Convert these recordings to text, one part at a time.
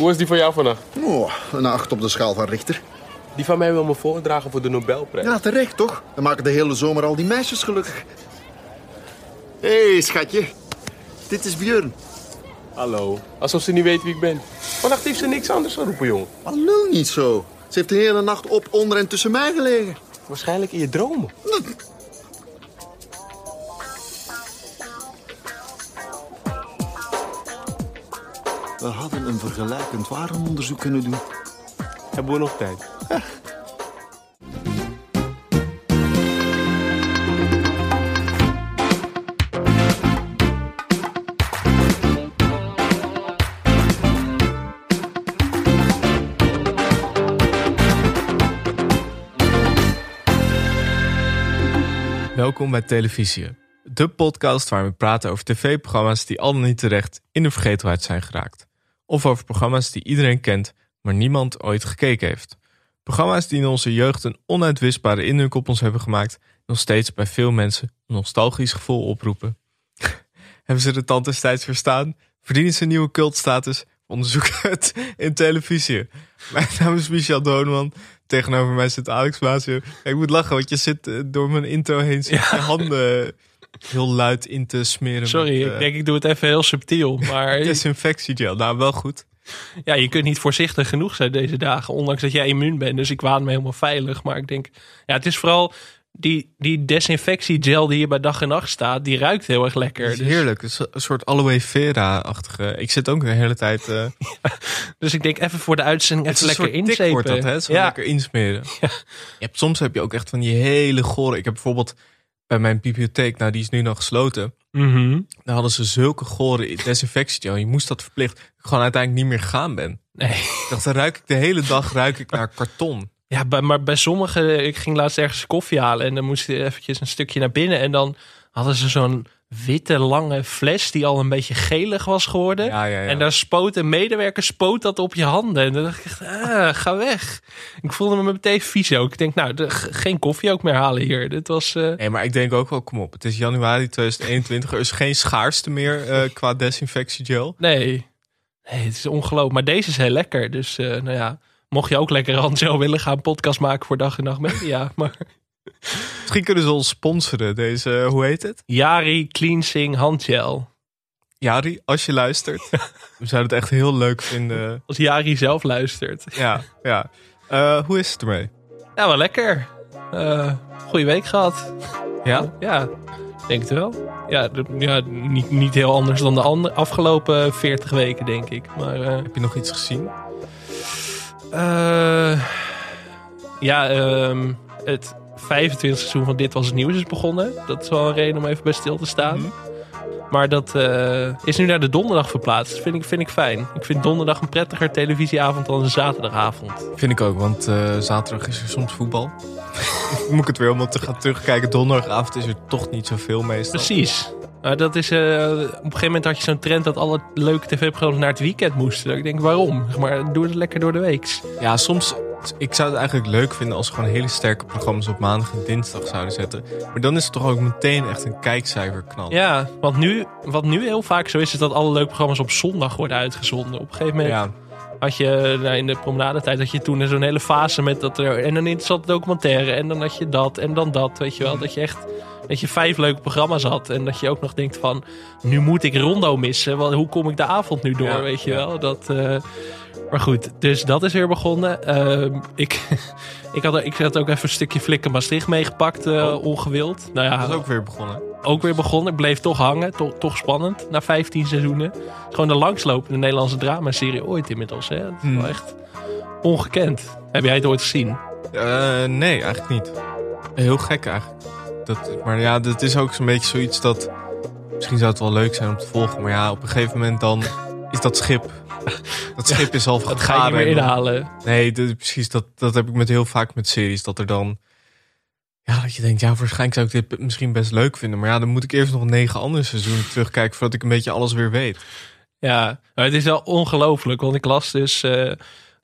Hoe was die van jou vannacht? Oh, een acht op de schaal van Richter. Die van mij wil me voordragen voor de Nobelprijs. Ja, terecht toch? We maken de hele zomer al die meisjes gelukkig. Hé, hey, schatje. Dit is Björn. Hallo. Alsof ze niet weet wie ik ben. Vannacht heeft ze niks anders te roepen, jongen. Al lul niet zo. Ze heeft de hele nacht op, onder en tussen mij gelegen. Waarschijnlijk in je dromen. We hadden een vergelijkend warenonderzoek kunnen doen. Hebben we nog tijd? Welkom bij Televisie, de podcast waar we praten over tv-programma's die al dan niet terecht in de vergetelheid zijn geraakt. Of over programma's die iedereen kent, maar niemand ooit gekeken heeft. Programma's die in onze jeugd een onuitwisbare indruk op ons hebben gemaakt, nog steeds bij veel mensen een nostalgisch gevoel oproepen. hebben ze de tand destijds verstaan? Verdienen ze een nieuwe cultstatus? Onderzoek het in televisie. Mijn naam is Michel Doneman. Tegenover mij zit Alex Maasje. Ik moet lachen, want je zit eh, door mijn intro heen zit je handen heel luid in te smeren. Sorry, met, ik eh, denk ik doe het even heel subtiel. Maar Desinfectiegel, nou wel goed. ja, je kunt niet voorzichtig genoeg zijn deze dagen. Ondanks dat jij immuun bent. Dus ik waan me helemaal veilig. Maar ik denk, ja, het is vooral die, die desinfectiegel die hier bij dag en nacht staat. Die ruikt heel erg lekker. Het is Dus, heerlijk, het is een soort aloe vera-achtige. Ik zit ook de hele tijd... eh dus ik denk even voor de uitzending het is even een lekker inzepen. wordt dat, hè? Zo ja, lekker insmeren. Je hebt, soms heb je ook echt van die hele gore... Ik heb bijvoorbeeld bij mijn bibliotheek, nou die is nu nog gesloten... Mhm. Daar hadden ze zulke gore desinfectiegel. Je moest dat verplicht. Gewoon uiteindelijk niet meer gaan ben. Nee. Ik dacht, dan ruik ik de hele dag ruik ik naar karton. Ja, maar bij sommigen, ik ging laatst ergens koffie halen en dan moest je eventjes een stukje naar binnen en dan hadden ze zo'n witte lange fles die al een beetje gelig was geworden. Ja, ja, ja. En daar spoot een medewerker spoot dat op je handen. En dan dacht ik echt, ah, ga weg. Ik voelde me meteen vies ook. Ik denk, nou, de- geen koffie ook meer halen hier. Dit was, eh, Nee, maar ik denk ook wel, kom op. Het is januari 2021. Er is geen schaarste meer eh, qua desinfectiegel. nee. Nee, het is ongelooflijk. Maar deze is heel lekker. Dus, eh, nou ja, mocht je ook lekker Angel willen gaan podcast maken voor Dag en Nacht Media. Maar Misschien kunnen ze ons sponsoren. Deze, eh, hoe heet het? Yari Cleansing Handgel. Jari, als je luistert. We zouden het echt heel leuk vinden. Als Jari zelf luistert. Ja, ja. Eh, hoe is het ermee? Ja, wel lekker. Eh goeie week gehad. Ja? Ja, denk het wel. Ja, ja niet, niet heel anders dan de andere, afgelopen 40 weken, denk ik. Maar Heb je nog iets gezien? ja, ehm, het 25 seizoen van Dit Was Het Nieuws is begonnen. Dat is wel een reden om even bij stil te staan. Mhm. Maar dat eh, is nu naar de donderdag verplaatst. Dat vind ik, vind ik fijn. Ik vind donderdag een prettiger televisieavond dan een zaterdagavond. Vind ik ook, want eh, zaterdag is er soms voetbal. Moet ik het weer helemaal te gaan terugkijken. Donderdagavond is er toch niet zoveel meestal. Precies. Maar dat is, eh, op een gegeven moment had je zo'n trend dat alle leuke tv-programma's naar het weekend moesten. Ik denk, waarom? Maar doe het lekker door de week. Ja, soms. Ik zou het eigenlijk leuk vinden als ze gewoon hele sterke programma's op maandag en dinsdag zouden zetten. Maar dan is het toch ook meteen echt een kijkcijfer knal. Ja, want nu, wat nu heel vaak zo is, is dat alle leuke programma's op zondag worden uitgezonden. Op een gegeven moment Ja, had je nou, in de promenadetijd had je toen zo'n hele fase met dat er en een interessante documentaire en dan had je dat en dan dat, weet je wel, dat je echt dat je vijf leuke programma's had en dat je ook nog denkt van nu moet ik Rondo missen, want hoe kom ik de avond nu door, Ja, weet je ja. wel? Dat, eh, maar goed, dus dat is weer begonnen. Ehm, ik, ik, had, ik had ook even een stukje Flikken Maastricht meegepakt, eh, Oh. ongewild. Nou ja, dat is ook weer begonnen. ook weer begonnen. Ik bleef toch hangen. Toch, toch spannend. Na 15 seizoenen. Gewoon de langslopende Nederlandse dramaserie ooit inmiddels. Hè? Dat is Hmm. wel echt ongekend. Heb jij het ooit gezien? Eh, nee, eigenlijk niet. Heel gek eigenlijk. Dat, maar ja, dat is ook zo'n beetje zoiets dat... Misschien zou het wel leuk zijn om te volgen. Maar ja, op een gegeven moment dan is dat schip... Dat schip is al Dat ga je niet meer inhalen. Nee, dat- precies. Dat, dat heb ik met heel vaak met series. Dat er dan... Ja, dat je denkt, ja, waarschijnlijk zou ik dit misschien best leuk vinden. Maar ja, dan moet ik eerst nog negen andere seizoenen terugkijken... voordat ik een beetje alles weer weet. Ja, maar het is wel ongelooflijk. Want ik las dus... eh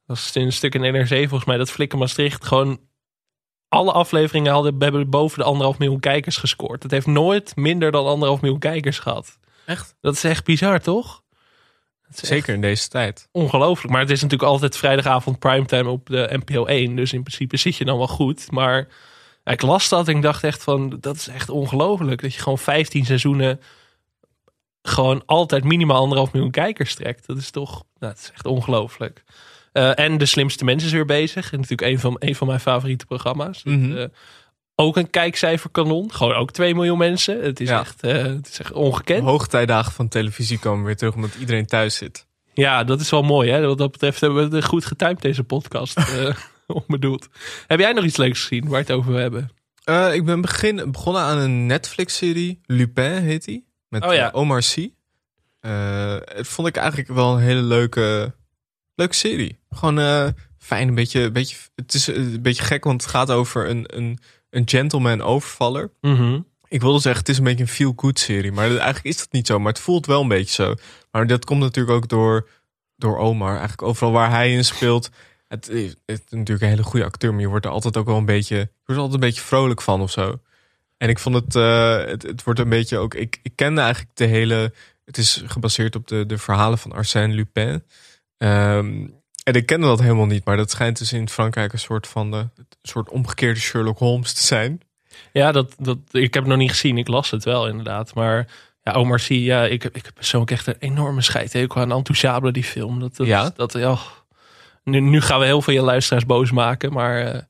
dat is in een stuk in NRC volgens mij... dat Flikken Maastricht gewoon... Alle afleveringen hadden, hebben boven de anderhalf miljoen kijkers gescoord. Het heeft nooit minder dan anderhalf miljoen kijkers gehad. Echt? Dat is echt bizar, toch? Zeker in deze tijd. ongelooflijk. Maar het is natuurlijk altijd vrijdagavond primetime op de NPO 1. Dus in principe zit je dan wel goed. Maar ik las dat en ik dacht echt van, dat is echt ongelooflijk. Dat je gewoon 15 seizoenen gewoon altijd minimaal anderhalf miljoen kijkers trekt. Dat is toch, nou, dat is echt ongelooflijk. Eh, en De Slimste Mensen is weer bezig. En natuurlijk een van, een van mijn favoriete programma's. Dat, Mhm. Ook een kijkcijferkanon. Gewoon ook 2 miljoen mensen. Het is, Ja. echt, eh, het is echt ongekend. Hoogtijdagen van televisie komen weer terug omdat iedereen thuis zit. Ja, dat is wel mooi. Hè? Wat dat betreft hebben we goed getimed, deze podcast. eh onbedoeld. Heb jij nog iets leuks gezien waar we het over hebben? Eh, ik ben begin, begonnen aan een Netflix-serie. Lupin heet die. Met Oh ja. Omar Sy. Het vond ik eigenlijk wel een hele leuke, leuke serie. Gewoon fijn, een beetje, beetje... Het is een beetje gek, want het gaat over een, een, een gentleman overvaller. Ik wilde zeggen, het is een beetje een feel-good serie. Maar eigenlijk is dat niet zo. Maar het voelt wel een beetje zo. Maar dat komt natuurlijk ook door, door Omar. Eigenlijk overal waar hij in speelt. Het is, het is natuurlijk een hele goede acteur. Maar je wordt er altijd ook wel een beetje... Je wordt er altijd een beetje vrolijk van of zo. En ik vond het... eh, het, het wordt een beetje ook... Ik, ik kende eigenlijk de hele... Het is gebaseerd op de, de verhalen van Arsène Lupin. Ehm, en ik kende dat helemaal niet. Maar dat schijnt dus in Frankrijk een soort van... De, een soort omgekeerde Sherlock Holmes te zijn. Ja, dat, dat, ik heb het nog niet gezien. Ik las het wel inderdaad. Maar ja, Omar Sy, ja, ik, heb- ik heb persoonlijk echt een enorme scheidhekel aan Enthousiable, die film. Dat, dat, Ja? Dat, ja, nu, nu gaan we heel veel je luisteraars boos maken, maar eh,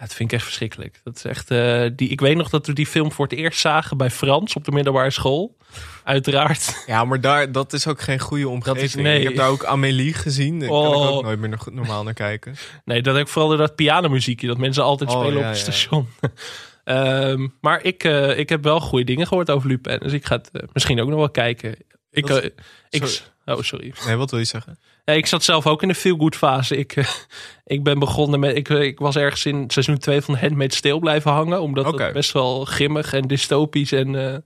dat vind ik echt verschrikkelijk. Dat is echt, eh, die, ik weet nog dat we die film voor het eerst zagen bij Frans op de middelbare school. Uiteraard. Ja, maar daar, dat is ook geen goede omgeving. is- nee. Ik heb daar ook Amélie gezien. Daar kan ik Oh. ook nooit meer nog normaal naar kijken. Nee, dat heb ik vooral door dat pianomuziekje dat mensen altijd Oh, spelen ja, op het ja, station. Ehm, maar ik, eh, ik heb wel goede dingen gehoord over Lupin. Dus ik ga het eh, misschien ook nog wel kijken. Ik, eh, ik, sorry. oh, sorry. Nee, wat wil je zeggen? Ja, ik zat zelf ook in de feel-good fase. Ik, eh, ik ben begonnen met. Ik, eh, ik was ergens in seizoen 2 van Handmaid's Tale blijven hangen. Omdat het best wel grimmig en dystopisch en eh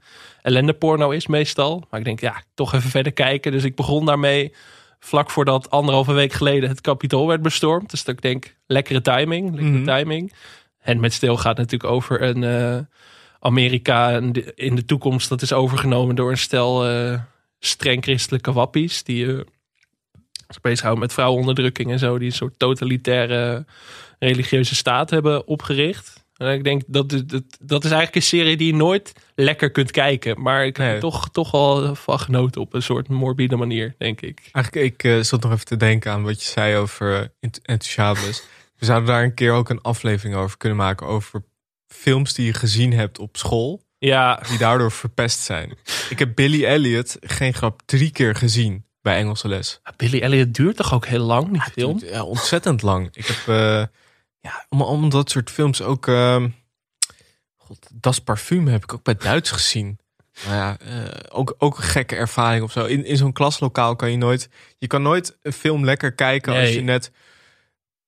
ellendeporno is meestal. Maar ik denk, ja, toch even verder kijken. Dus ik begon daarmee vlak voordat anderhalve week geleden het kapitool werd bestormd. Dus dat ik denk, lekkere timing. Lekkere Mhm. timing. Handmaid's Tale gaat natuurlijk over een Amerika in de, in de toekomst. Dat is overgenomen door een stel streng christelijke wappies. Die eh zich bezighouden met vrouwenonderdrukking en zo. Die een soort totalitaire religieuze staat hebben opgericht. En ik denk dat dat, dat is eigenlijk een serie die je nooit lekker kunt kijken. Maar ik heb Nee. toch, toch wel van genoten op een soort morbide manier, denk ik. Eigenlijk, ik eh, zat nog even te denken aan wat je zei over uh. We zouden daar een keer ook een aflevering over kunnen maken. Over films die je gezien hebt op school. Ja, Die daardoor verpest zijn. Ik heb Billy Elliot, geen grap, drie keer gezien bij Engelse les. Billy Elliot duurt toch ook heel lang, die film? Duurt, Ja, ontzettend lang. Ik heb, eh, ja, om, om dat soort films ook... ehm God, Das Parfum heb ik ook bij Duits gezien. Nou ja, eh, ook, ook een gekke ervaring of zo. In, in zo'n klaslokaal kan je nooit... Je kan nooit een film lekker kijken als je net...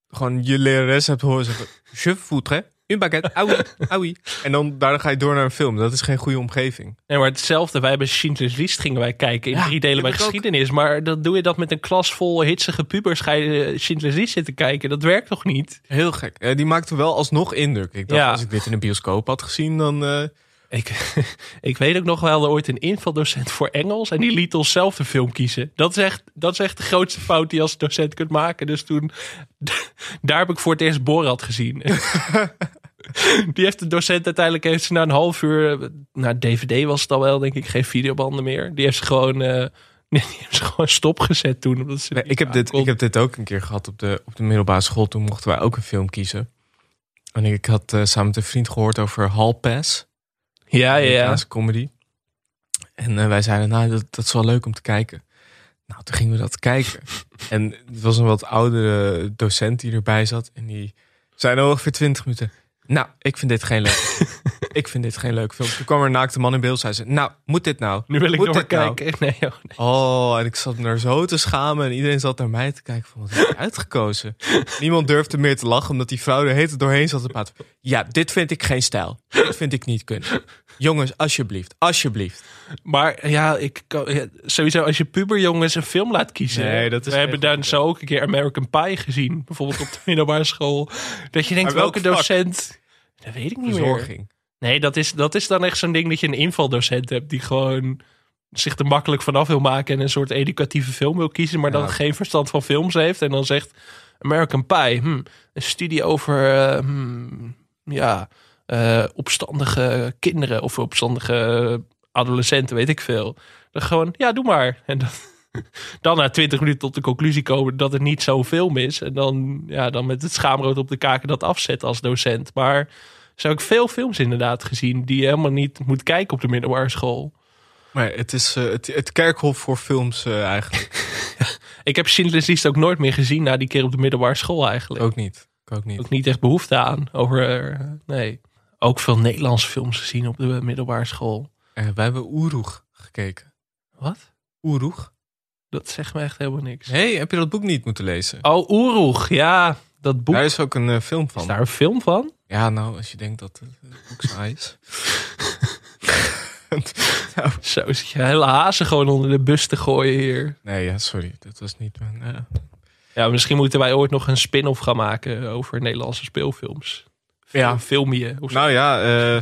Gewoon je lerares hebt horen zeggen... Je voudrais baguette, aui, aui. En dan daar ga je door naar een film. Dat is geen goede omgeving. Nee, maar hetzelfde. Wij hebben Schindler's List gingen wij kijken in Ja, drie delen bij ook. geschiedenis. Maar dan doe je dat met een klas vol hitsige pubers. Ga je eh, Schindler's List zitten kijken. Dat werkt toch niet? Heel gek. Eh, die maakte wel alsnog indruk. Ik dacht, Ja. als ik dit in een bioscoop had gezien, dan... eh, Ik, ik weet ook nog wel ooit een invaldocent voor Engels. En die liet ons zelf de film kiezen. Dat is echt, dat is echt de grootste fout die je als docent kunt maken. Dus toen, daar heb ik voor het eerst Borat gezien. Die heeft de docent uiteindelijk heeft ze na een half uur, naar DVD was het al wel, denk ik, geen videobanden meer. Die heeft ze gewoon, eh, die heeft ze gewoon stopgezet toen. Omdat ze Nee, ik, heb dit, ik heb dit ook een keer gehad op de, op de middelbare school. Toen mochten wij ook een film kiezen. En ik had eh, samen met een vriend gehoord over Hall Pass. Ja, ja, ja. Comedy. En eh, wij zeiden, nou, dat, dat is wel leuk om te kijken. Nou, toen gingen we dat kijken. en het was een wat oudere docent die erbij zat. En die zei na ongeveer 20 minuten... Nou, ik vind dit geen leuk. ik vind dit geen leuk film. Toen kwam er een naakte man in beeld. Zei ze, nou, moet dit nou? Nu wil ik Moet dit nou? doorkijken. Nee, nee. Oh, en ik zat me er zo te schamen. En iedereen zat naar mij te kijken van, wat heb je uitgekozen? Niemand durfde meer te lachen, omdat die vrouw er heet doorheen zat te praten. Ja, dit vind ik geen stijl. Dit vind ik niet kunnen. Jongens, alsjeblieft, alsjeblieft. Maar ja, ik kan, ja, sowieso als je puberjongens een film laat kiezen. Nee, dat is We hebben daar zo ook een keer American Pie gezien. Bijvoorbeeld op de middelbare school. Dat je denkt, welke docent... Dat weet ik niet meer. Verzorging. Nee, dat is, dat is dan echt zo'n ding dat je een invaldocent hebt die gewoon zich er makkelijk vanaf wil maken en een soort educatieve film wil kiezen, maar Ja. dan geen verstand van films heeft en dan zegt American Pie, hm, een studie over eh, hmm, ja, eh, opstandige kinderen of opstandige adolescenten, weet ik veel. Dan gewoon, ja, doe maar. En dan, dan na twintig minuten tot de conclusie komen dat het niet zo'n film is. En dan, ja, dan met het schaamrood op de kaken dat afzetten als docent. Maar zo heb ik veel films inderdaad gezien die je helemaal niet moet kijken op de middelbare school. Maar het is eh, het, het kerkhof voor films eh, eigenlijk. Ik heb Schindler's List ook nooit meer gezien na die keer op de middelbare school eigenlijk. ook niet. Ook niet. Ook niet echt behoefte aan. Over, nee. Ook veel Nederlandse films gezien op de middelbare school. Eh, wij hebben Oeroeg gekeken. Wat? Oeroeg? Dat zegt me echt helemaal niks. Hé, hey, heb je dat boek niet moeten lezen? Oh, Oeroeg. Ja, dat boek. Daar is ook een eh, film Is van. daar een film van? Ja, nou, als je denkt dat het eh, boek saai is. nou, Zo zit je hele hazen gewoon onder de bus te gooien hier. nee, ja, sorry. Dat was niet mijn... Ja, misschien moeten wij ooit nog een spin-off gaan maken over Nederlandse speelfilms. Ja. Film je. Nou ja, eh,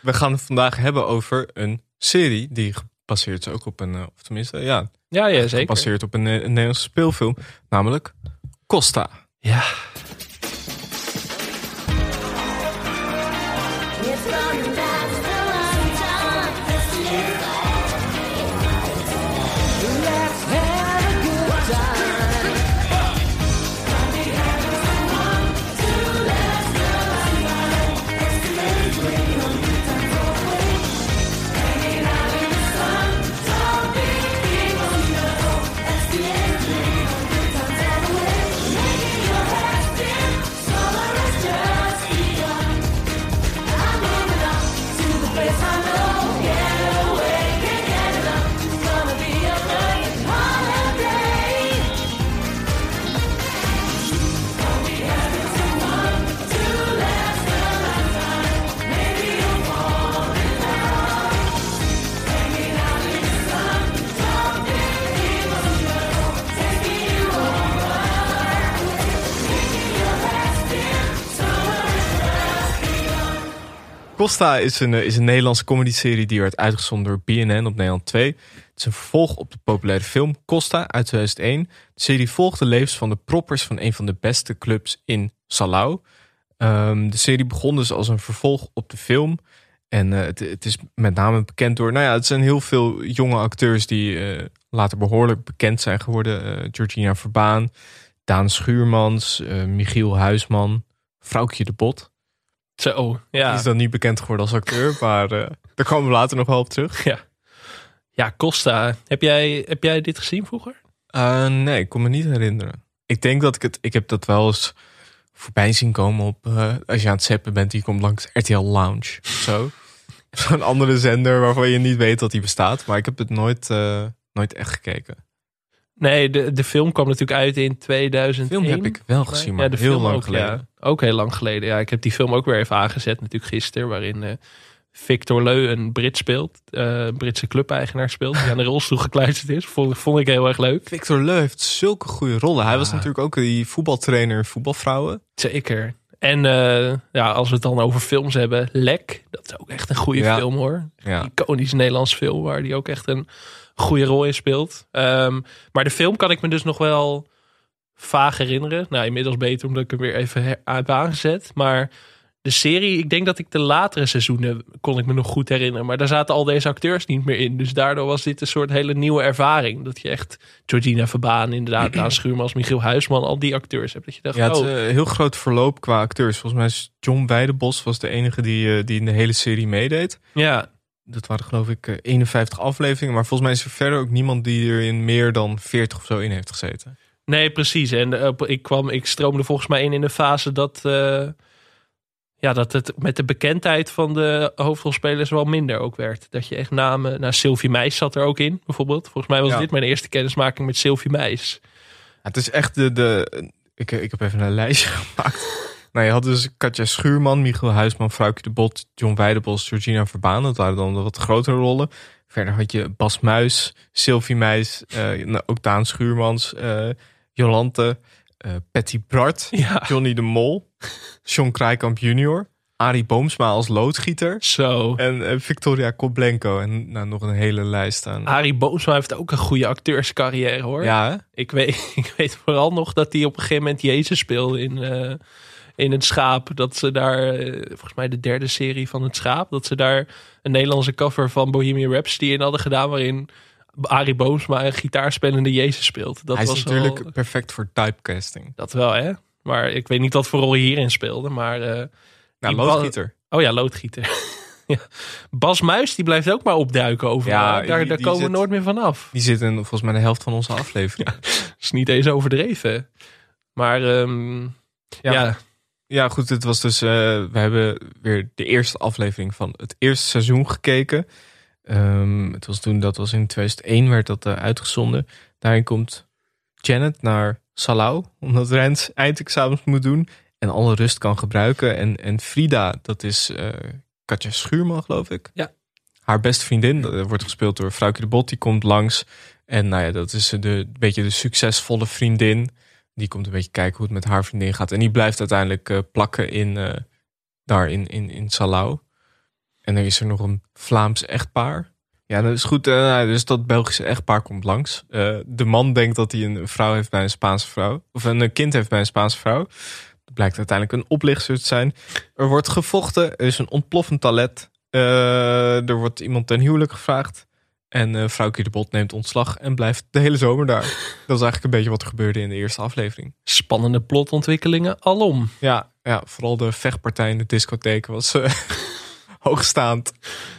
we gaan het vandaag hebben over een serie die gebaseerd is ook op een... eh, of tenminste, ja, ja, ja, zeker. gebaseerd op een, eh, een Nederlandse speelfilm. Namelijk Costa. Ja. Costa is een, eh, is een Nederlandse comedyserie die werd uitgezonden door BNN op Nederland 2. Het is een vervolg op de populaire film Costa uit 2001. De serie volgt de levens van de proppers van een van de beste clubs in Salau. Ehm, de serie begon dus als een vervolg op de film. En eh, het, het is met name bekend door... Nou ja, het zijn heel veel jonge acteurs die eh, later behoorlijk bekend zijn geworden. Georgina Verbaan, Daan Schuurmans, Michiel Huisman, Vrouwtje de Bot. Zo, Die ja. is dan niet bekend geworden als acteur, maar eh, daar komen we later nog wel op terug. Ja, Costa. Heb jij, heb jij dit gezien vroeger? Eh, nee, ik kon me niet herinneren. Ik denk dat ik het, ik heb dat wel eens voorbij zien komen op, eh, als je aan het zappen bent, die komt langs RTL Lounge of zo. Zo'n andere zender waarvan je niet weet dat die bestaat, maar ik heb het nooit, nooit echt gekeken. Nee, de, de film kwam natuurlijk uit in De 2001. film heb ik wel gezien, maar ja, de heel film lang ook, geleden. Ja, ook heel lang geleden. Ja, ik heb die film ook weer even aangezet, natuurlijk gisteren, waarin eh, Victor Leu een Brit speelt, eh, een Britse clubeigenaar speelt, die aan de rolstoel gekluisterd is. Vond, vond ik heel erg leuk. Victor Leu heeft zulke goede rollen. Hij was natuurlijk ook die voetbaltrainer in voetbalvrouwen. Zeker. En eh, ja, als we het dan over films hebben, Lek, dat is ook echt een goede Ja. film hoor. Ja. Iconisch Nederlands film waar die ook echt een goede rol in speelt. Ehm, maar de film kan ik me dus nog wel vaag herinneren. Nou, inmiddels beter omdat ik hem weer even heb aangezet. Maar de serie, ik denk dat ik de latere seizoenen kon ik me nog goed herinneren. Maar daar zaten al deze acteurs niet meer in. Dus daardoor was dit een soort hele nieuwe ervaring. Dat je echt Georgina Verbaan, inderdaad, Daan Schuurmans, Michiel Huisman, al die acteurs hebt. Dat je dacht, Ja, het oh, een heel groot verloop qua acteurs. Volgens mij is John Weidebos was de enige die, eh, die in de hele serie meedeed. ja, Dat waren geloof ik eh, 51 afleveringen. Maar volgens mij is er verder ook niemand die er in meer dan 40 of zo in heeft gezeten. Nee, precies. En eh, ik, kwam, ik stroomde volgens mij in in de fase dat, eh, ja, dat het met de bekendheid van de hoofdrolspelers wel minder ook werd. Dat je echt namen... Nou, Sylvie Meis zat er ook in, bijvoorbeeld. Volgens mij was Ja. dit mijn eerste kennismaking met Sylvie Meis. Ja, het is echt de... de ik, ik heb even een lijstje gemaakt. Nou, je had dus Katja Schuurman, Michiel Huisman, Vrouwtje de Bot, John Weidebos, Georgina Verbaan. Dat waren dan de wat grotere rollen. Verder had je Bas Muis, Sylvie Meis, eh, nou, ook Daan Schuurmans, eh, Jolante, eh, Patty Bart, Ja, Johnny de Mol, John Krijkamp junior. Arie Boomsma als loodgieter. Zo. En Victoria Koblenko. En nou, nog een hele lijst aan. Arie Boomsma heeft ook een goede acteurscarrière hoor. ja, hè? Ik, weet, ik weet vooral nog dat hij op een gegeven moment Jezus speelde in, in het Schaap. Dat ze daar, eh, volgens mij de derde serie van het Schaap, dat ze daar een Nederlandse cover van Bohemian Rhapsody in hadden gedaan. Waarin Arie Boomsma een gitaarspelende Jezus speelt. Dat Hij is natuurlijk wel, perfect voor typecasting. dat wel hè. Maar ik weet niet wat voor rol hij hierin speelde. Maar eh, Nou, Die loodgieter. Oh ja, loodgieter. ja. Bas Muis, die blijft ook maar opduiken overal. Ja, daar die- daar die komen we nooit meer vanaf. Die zit in volgens mij de helft van onze aflevering. Is niet eens overdreven. Maar ehm, ja, Ja. Ja, goed. Het was dus. eh, we hebben weer de eerste aflevering van het eerste seizoen gekeken. Ehm, het was toen, dat was in 2001, werd dat eh, uitgezonden. Daarin komt Janet naar Salau, omdat Rens eindexamens moet doen en alle rust kan gebruiken. En, en Frida, dat is eh, Katja Schuurman, geloof ik. Ja. Haar beste vriendin, dat wordt gespeeld door Vrouwke de Bot, die komt langs. En nou ja, dat is de, een beetje de succesvolle vriendin. Die komt een beetje kijken hoe het met haar vriendin gaat. En die blijft uiteindelijk eh, plakken in, eh, daar in, in, in Salau. En dan is er nog een Vlaams echtpaar. Ja, dat is goed. eh, nou, dus dat Belgische echtpaar komt langs. De man denkt dat hij een vrouw heeft bij een Spaanse vrouw. Of een kind heeft bij een Spaanse vrouw. Dat blijkt uiteindelijk een oplichter te zijn. Er wordt gevochten. Er is een ontploffend toilet. Er wordt iemand ten huwelijk gevraagd. En vrouwke de Bot neemt ontslag en blijft de hele zomer daar. Dat is eigenlijk een beetje wat er gebeurde in de eerste aflevering. spannende plotontwikkelingen alom. Ja, ja vooral de vechtpartij in de discotheek was eh, hoogstaand.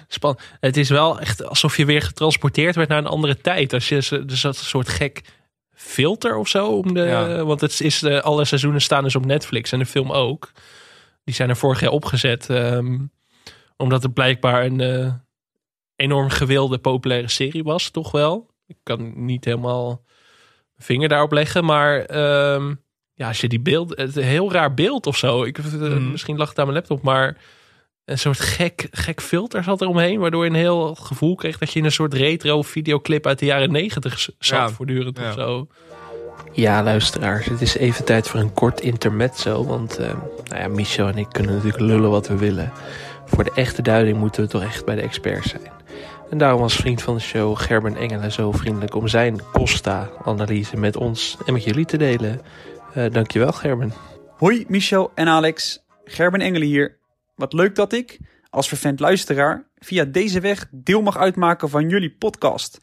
Span het is wel echt alsof je weer getransporteerd werd naar een andere tijd. Als je, er zat een soort gek filter of zo. Om de, Ja. Want het is, eh, alle seizoenen staan dus op Netflix en de film ook. Die zijn er vorig jaar opgezet. ehm, omdat het blijkbaar een enorm gewilde populaire serie was, toch wel. Ik kan niet helemaal mijn vinger daarop leggen. Maar ehm, ja, als je die beeld... Het heel raar beeld of zo. Ik, eh, Mhm. Misschien lag het aan mijn laptop, maar een soort gek, gek filter zat er omheen. Waardoor je een heel gevoel kreeg dat je in een soort retro videoclip uit de jaren negentig zat Ja, voortdurend ja. of zo. Ja, luisteraars, het is even tijd voor een kort intermezzo. Want eh, nou ja, Michel en ik kunnen natuurlijk lullen wat we willen. Voor de echte duiding moeten we toch echt bij de experts zijn. En daarom was vriend van de show Gerben Engelen zo vriendelijk om zijn Costa-analyse met ons en met jullie te delen. Eh dankjewel Gerben. Hoi Michel en Alex, Gerben Engelen hier. Wat leuk dat ik, als vervent luisteraar, via deze weg deel mag uitmaken van jullie podcast.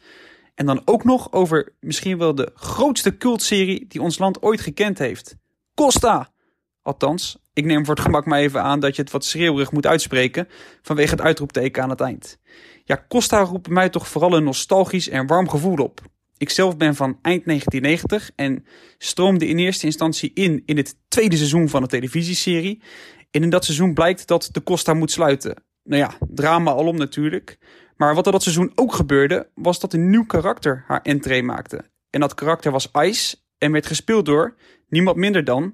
En dan ook nog over misschien wel de grootste cultserie die ons land ooit gekend heeft. Costa! Althans, ik neem voor het gemak maar even aan dat je het wat schreeuwerig moet uitspreken vanwege het uitroepteken aan het eind. Ja, Costa roept mij toch vooral een nostalgisch en warm gevoel op. Ik zelf ben van eind 1990 en stroomde in eerste instantie in in het tweede seizoen van de televisieserie. En in dat seizoen blijkt dat de Costa moet sluiten. Nou ja, drama alom natuurlijk. Maar wat er dat seizoen ook gebeurde, was dat een nieuw karakter haar entree maakte. En dat karakter was Ice en werd gespeeld door niemand minder dan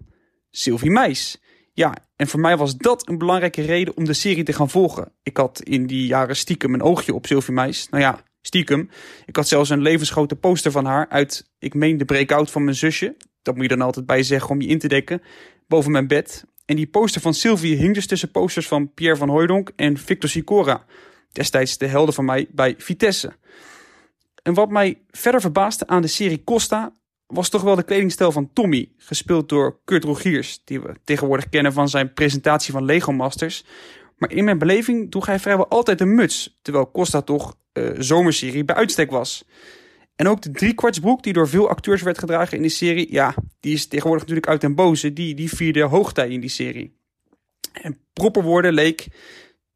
Sylvie Meis. Ja, en voor mij was dat een belangrijke reden om de serie te gaan volgen. Ik had in die jaren stiekem een oogje op Sylvie Meis. Nou ja, stiekem. Ik had zelfs een levensgrote poster van haar uit, ik meen de breakout van mijn zusje. Dat moet je dan altijd bij zeggen om je in te dekken. Boven mijn bed. En die poster van Sylvie hing dus tussen posters van Pierre van Hooijdonk en Victor Sicora. Destijds de helden van mij bij Vitesse. En wat mij verder verbaasde aan de serie Costa was toch wel de kledingstijl van Tommy, gespeeld door Kurt Rogiers, die we tegenwoordig kennen van zijn presentatie van Lego Masters. Maar in mijn beleving droeg hij vrijwel altijd een muts, terwijl Costa toch eh zomerserie bij uitstek was. En ook de driekwartsbroek die door veel acteurs werd gedragen in die serie, ja, die is tegenwoordig natuurlijk uit den boze, die, die vierde hoogtij in die serie. En proper worden leek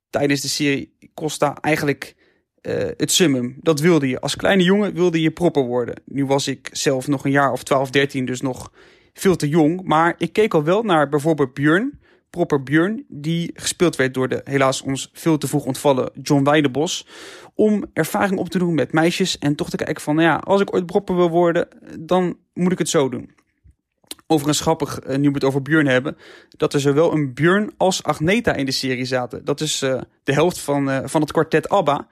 tijdens de serie Costa eigenlijk eh, het summum. Dat wilde je. Als kleine jongen wilde je proper worden. Nu was ik zelf nog een jaar of 12, 13, dus nog veel te jong. Maar ik keek al wel naar bijvoorbeeld Björn, proper Björn, die gespeeld werd door de helaas ons veel te vroeg ontvallen John Weidebos. Om ervaring op te doen met meisjes en toch te kijken van, nou ja, als ik ooit proper wil worden, dan moet ik het zo doen. Overigens grappig, eh, nu we het over Björn hebben, dat er zowel een Björn als Agneta in de serie zaten. Dat is eh, de helft van, van het kwartet ABBA.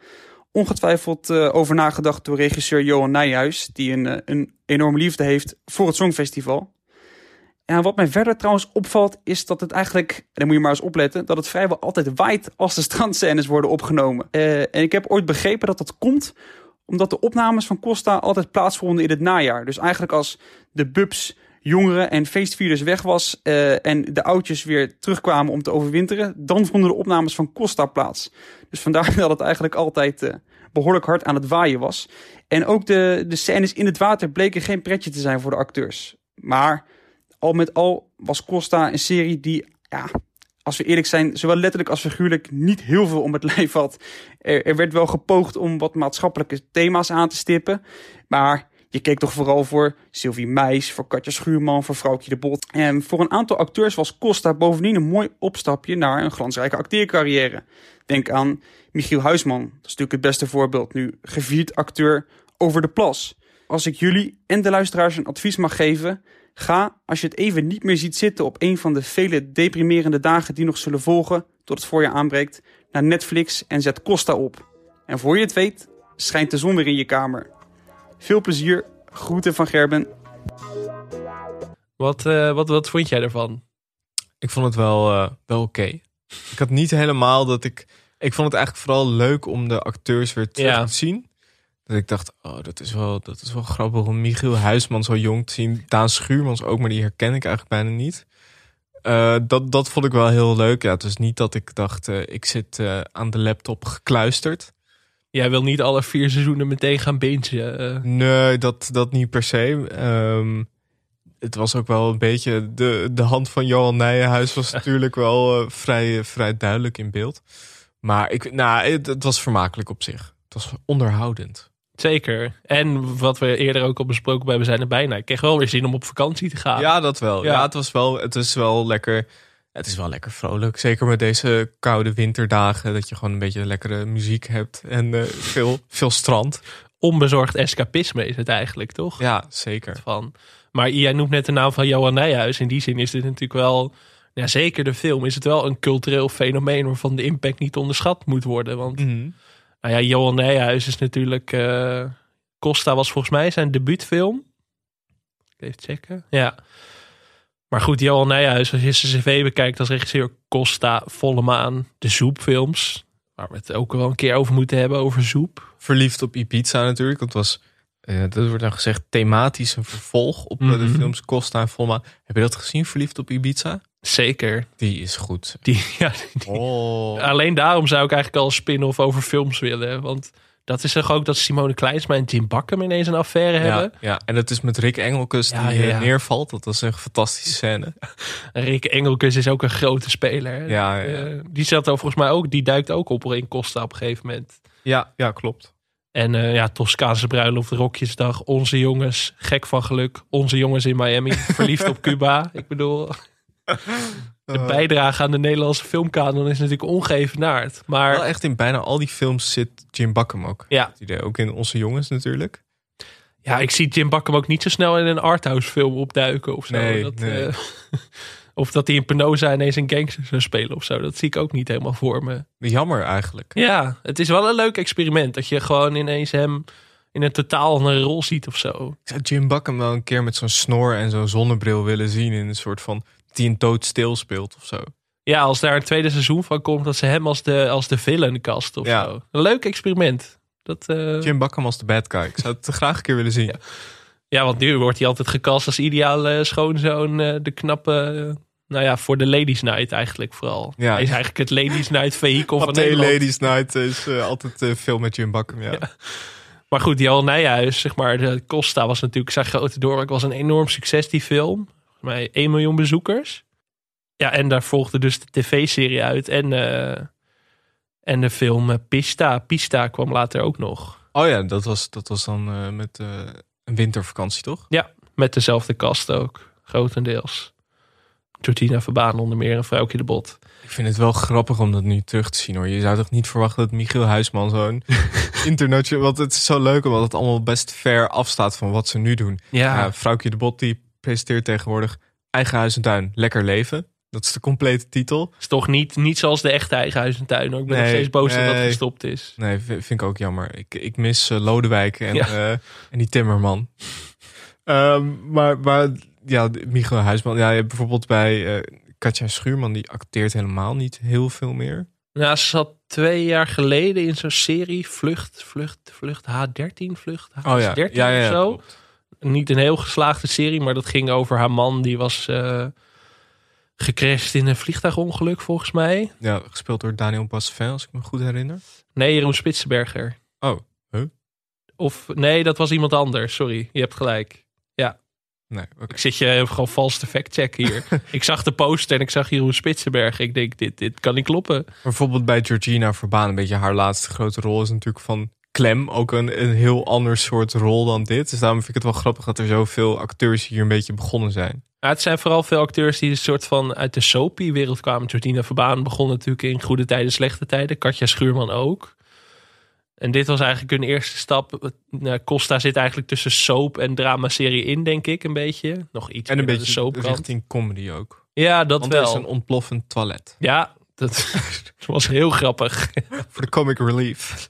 Ongetwijfeld eh, over nagedacht door regisseur Johan Nijhuis, die een, eh, een enorme liefde heeft voor het Songfestival. Ja, wat mij verder trouwens opvalt, is dat het eigenlijk, en dan moet je maar eens opletten, dat het vrijwel altijd waait als de strandscènes worden opgenomen. Eh, en ik heb ooit begrepen dat dat komt omdat de opnames van Costa altijd plaatsvonden in het najaar. Dus eigenlijk als de bubs, jongeren en feestvierders weg was eh, en de oudjes weer terugkwamen om te overwinteren, dan vonden de opnames van Costa plaats. Dus vandaar dat het eigenlijk altijd eh, behoorlijk hard aan het waaien was. En ook de, de scènes in het water bleken geen pretje te zijn voor de acteurs. Maar al met al was Costa een serie die, ja, als we eerlijk zijn, zowel letterlijk als figuurlijk niet heel veel om het lijf had. Er, er werd wel gepoogd om wat maatschappelijke thema's aan te stippen. Maar je keek toch vooral voor Sylvie Meis, voor Katja Schuurman, voor Vrouwtje de Bot. En voor een aantal acteurs was Costa bovendien een mooi opstapje naar een glansrijke acteercarrière. Denk aan Michiel Huisman, dat is natuurlijk het beste voorbeeld nu, gevierd acteur over de plas. Als ik jullie en de luisteraars een advies mag geven, ga als je het even niet meer ziet zitten op een van de vele deprimerende dagen die nog zullen volgen tot het voorjaar aanbreekt, naar Netflix en zet Costa op. En voor je het weet, schijnt de zon weer in je kamer. Veel plezier, groeten van Gerben. Wat, eh, wat, wat vond jij ervan? Ik vond het wel, eh, wel oké. Ik had niet helemaal dat ik... Ik vond het eigenlijk vooral leuk om de acteurs weer terug Ja. te zien. Dat ik dacht, oh, dat is wel, dat is wel grappig om Michiel Huisman zo jong te zien. Daan Schuurmans ook, maar die herken ik eigenlijk bijna niet. Eh, dat, dat vond ik wel heel leuk. Ja, het is niet dat ik dacht, ik zit eh, aan de laptop gekluisterd. Jij wil niet alle vier seizoenen meteen gaan bingen. eh. Nee, dat, dat niet per se. Ehm, het was ook wel een beetje. De, de hand van Johan Nijenhuis was natuurlijk wel eh, vrij, vrij duidelijk in beeld. Maar ik, nou, het, het was vermakelijk op zich. Het was onderhoudend. Zeker. En wat we eerder ook al besproken hebben, zijn er bijna. Ik kreeg wel weer zin om op vakantie te gaan. Ja, dat wel. Ja, Ja. het was wel. Het is wel lekker. Het is wel lekker vrolijk. Zeker met deze koude winterdagen. Dat je gewoon een beetje lekkere muziek hebt. En eh, veel, veel strand. Onbezorgd escapisme is het eigenlijk, toch? Ja, zeker. Van. Maar jij noemt net de naam van Johan Nijhuis. In die zin is dit natuurlijk wel... Ja, zeker de film is het wel een cultureel fenomeen... waarvan de impact niet onderschat moet worden. Want Mhm. nou ja, Johan Nijhuis is natuurlijk... eh, Costa was volgens mij zijn debuutfilm. Even checken. Ja. Maar goed, Johan Nijhuis, als je zijn cv bekijkt als regisseur Costa, Volle Maan, de Zoepfilms. Waar we het ook wel een keer over moeten hebben, over Zoep. verliefd op Ibiza natuurlijk. Dat was, eh, dat wordt dan gezegd, thematisch een vervolg op eh, de Mhm. films Costa en Volma. Heb je dat gezien, Verliefd op Ibiza? Zeker. Die is goed. Die, ja, die- Oh. Alleen daarom zou ik eigenlijk al een spin-off over films willen. Want dat is toch ook dat Simone Kleinsma en Jim Bakken ineens een affaire hebben. ja, en dat is met Rick Engelkes die Ja, eh, ja. neervalt. Dat was een fantastische scène. Rick Engelkes is ook een grote speler. Ja. Eh, die zat er volgens mij ook, die duikt ook op in Costa op een gegeven moment. Ja, ja klopt. En eh, ja, Toscaanse bruiloft, Rokjesdag, Onze Jongens, Gek van Geluk, Onze Jongens in Miami, Verliefd op Cuba. Ik bedoel, de bijdrage aan de Nederlandse filmkanon is natuurlijk ongeëvenaard. Maar Wel echt in bijna al die films zit Jim Bakken ook. ja, idee ook in Onze Jongens natuurlijk. ja, ik zie Jim Bakken ook niet zo snel in een arthouse film opduiken of zo. Nee, dat, nee. eh, of dat hij in Penosa ineens een gangster zou spelen of zo. Dat zie ik ook niet helemaal voor me. Jammer eigenlijk. Ja, het is wel een leuk experiment. Dat je gewoon ineens hem in een totaal andere rol ziet of zo. Ik zou Jim Bakken wel een keer met zo'n snor en zo'n zonnebril willen zien. In een soort van, die een doodstil speelt of zo. Ja, als daar een tweede seizoen van komt, dat ze hem als de, als de villain cast of Ja. zo. Een leuk experiment. Dat, eh, Jim Bakken als de bad guy. Ik zou het graag een keer willen zien. Ja, want nu wordt hij altijd gecast als ideale schoonzoon. eh, de knappe, eh, nou ja, voor de Ladies Night eigenlijk vooral. Ja. Hij is eigenlijk het Ladies Night vehikel van Nederland. Ladies Night is altijd veel met Jim Bakken. Ja. Maar goed, Jan Nijhuis, zeg maar, de Costa was natuurlijk zijn grote doorbraak. was een enorm succes, die film. Volgens mij 1 miljoen bezoekers. Ja, en daar volgde dus de tv-serie uit. En, eh, en de film eh, Pista. Pista kwam later ook nog. Oh ja, dat was, dat was dan eh, met een wintervakantie, toch? Ja, met dezelfde cast ook, grotendeels. Georgina Verbaan onder meer en Vrouwtje de Bot. Ik vind het wel grappig om dat nu terug te zien hoor. Je zou toch niet verwachten dat Michiel Huisman zo'n international... Want het is zo leuk omdat het allemaal best ver afstaat van wat ze nu doen. Ja, Ja, Vrouwtje de Bot die presenteert tegenwoordig Eigen Huis en Tuin, Lekker Leven. Dat is de complete titel. is toch niet, niet zoals de echte eigen huis en tuin. hoor. Ik ben nog Nee, steeds boos dat dat nee. gestopt is. Nee, vind ik ook jammer. Ik, ik mis eh, Lodewijk en, Ja. eh, en die Timmerman. Ehm, maar, maar ja, Michael Huisman. Ja, je hebt bijvoorbeeld bij eh, Katja Schuurman, die acteert helemaal niet heel veel meer. Ja, ze zat twee jaar geleden in zo'n serie Vlucht, Vlucht, Vlucht H13, Vlucht H13 Oh ja, ja, ja, ja of zo. klopt. Niet een heel geslaagde serie, maar dat ging over haar man. Die was eh gecrashed in een vliegtuigongeluk volgens mij. Ja, gespeeld door Daniel Bassevin, als ik me goed herinner. Nee, Jeroen Spitsenberger. Oh, huh? Of nee, dat was iemand anders. Sorry, je hebt gelijk. Nee, oké. Ik zit je gewoon vals te factchecken hier. ik zag de poster en ik zag Jeroen Spitsenberger. Ik denk, dit, dit kan niet kloppen. Bijvoorbeeld bij Georgina Verbaan, een beetje haar laatste grote rol is natuurlijk van Clem. Ook een, een heel ander soort rol dan dit. Dus daarom vind ik het wel grappig dat er zoveel acteurs hier een beetje begonnen zijn. Ja, het zijn vooral veel acteurs die een soort van uit de soapie-wereld kwamen. Jordina Verbaan begon natuurlijk in goede tijden, slechte tijden. Katja Schuurman ook. En dit was eigenlijk hun eerste stap. Nou, Costa zit eigenlijk tussen soap en dramaserie in, denk ik, een beetje. Nog iets En een naar de beetje soapkant. richting comedy ook. Ja, dat Want er is wel. een ontploffend toilet. Ja, dat was heel grappig. Voor de comic relief.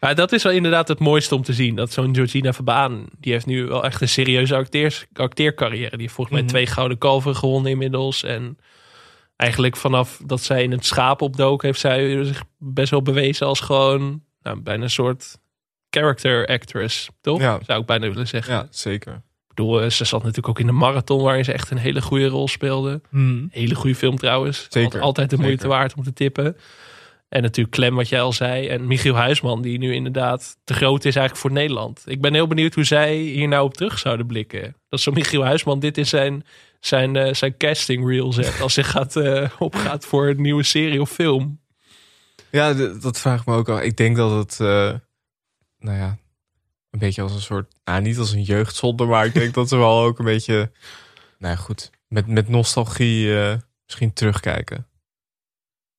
Maar dat is wel inderdaad het mooiste om te zien. Dat zo'n Georgina Verbaan, die heeft nu wel echt een serieuze acteers, acteercarrière. Die heeft volgens mij Mhm. twee gouden kalveren gewonnen inmiddels. En eigenlijk vanaf dat zij in het schaap opdook, heeft zij zich best wel bewezen als gewoon nou, bijna een soort character actress, toch? Ja. Zou ik bijna willen zeggen. Ja, zeker. Bedoel, ze zat natuurlijk ook in de marathon, waarin ze echt een hele goede rol speelde. Hele goede film trouwens. Zeker, Al- Altijd de moeite zeker. waard om te tippen. En natuurlijk Clem, wat jij al zei. En Michiel Huisman, die nu inderdaad te groot is eigenlijk voor Nederland. Ik ben heel benieuwd hoe zij hier nou op terug zouden blikken. Dat zo Michiel Huisman dit in zijn, zijn, eh, zijn casting reel zet. Als hij gaat, eh, opgaat voor een nieuwe serie of film. Ja, dat vraag ik me ook al. Ik denk dat het, eh, nou ja, een beetje als een soort, nou, niet als een jeugdzonde, maar ik denk dat ze wel ook een beetje, nou ja, goed, met, met nostalgie eh, misschien terugkijken.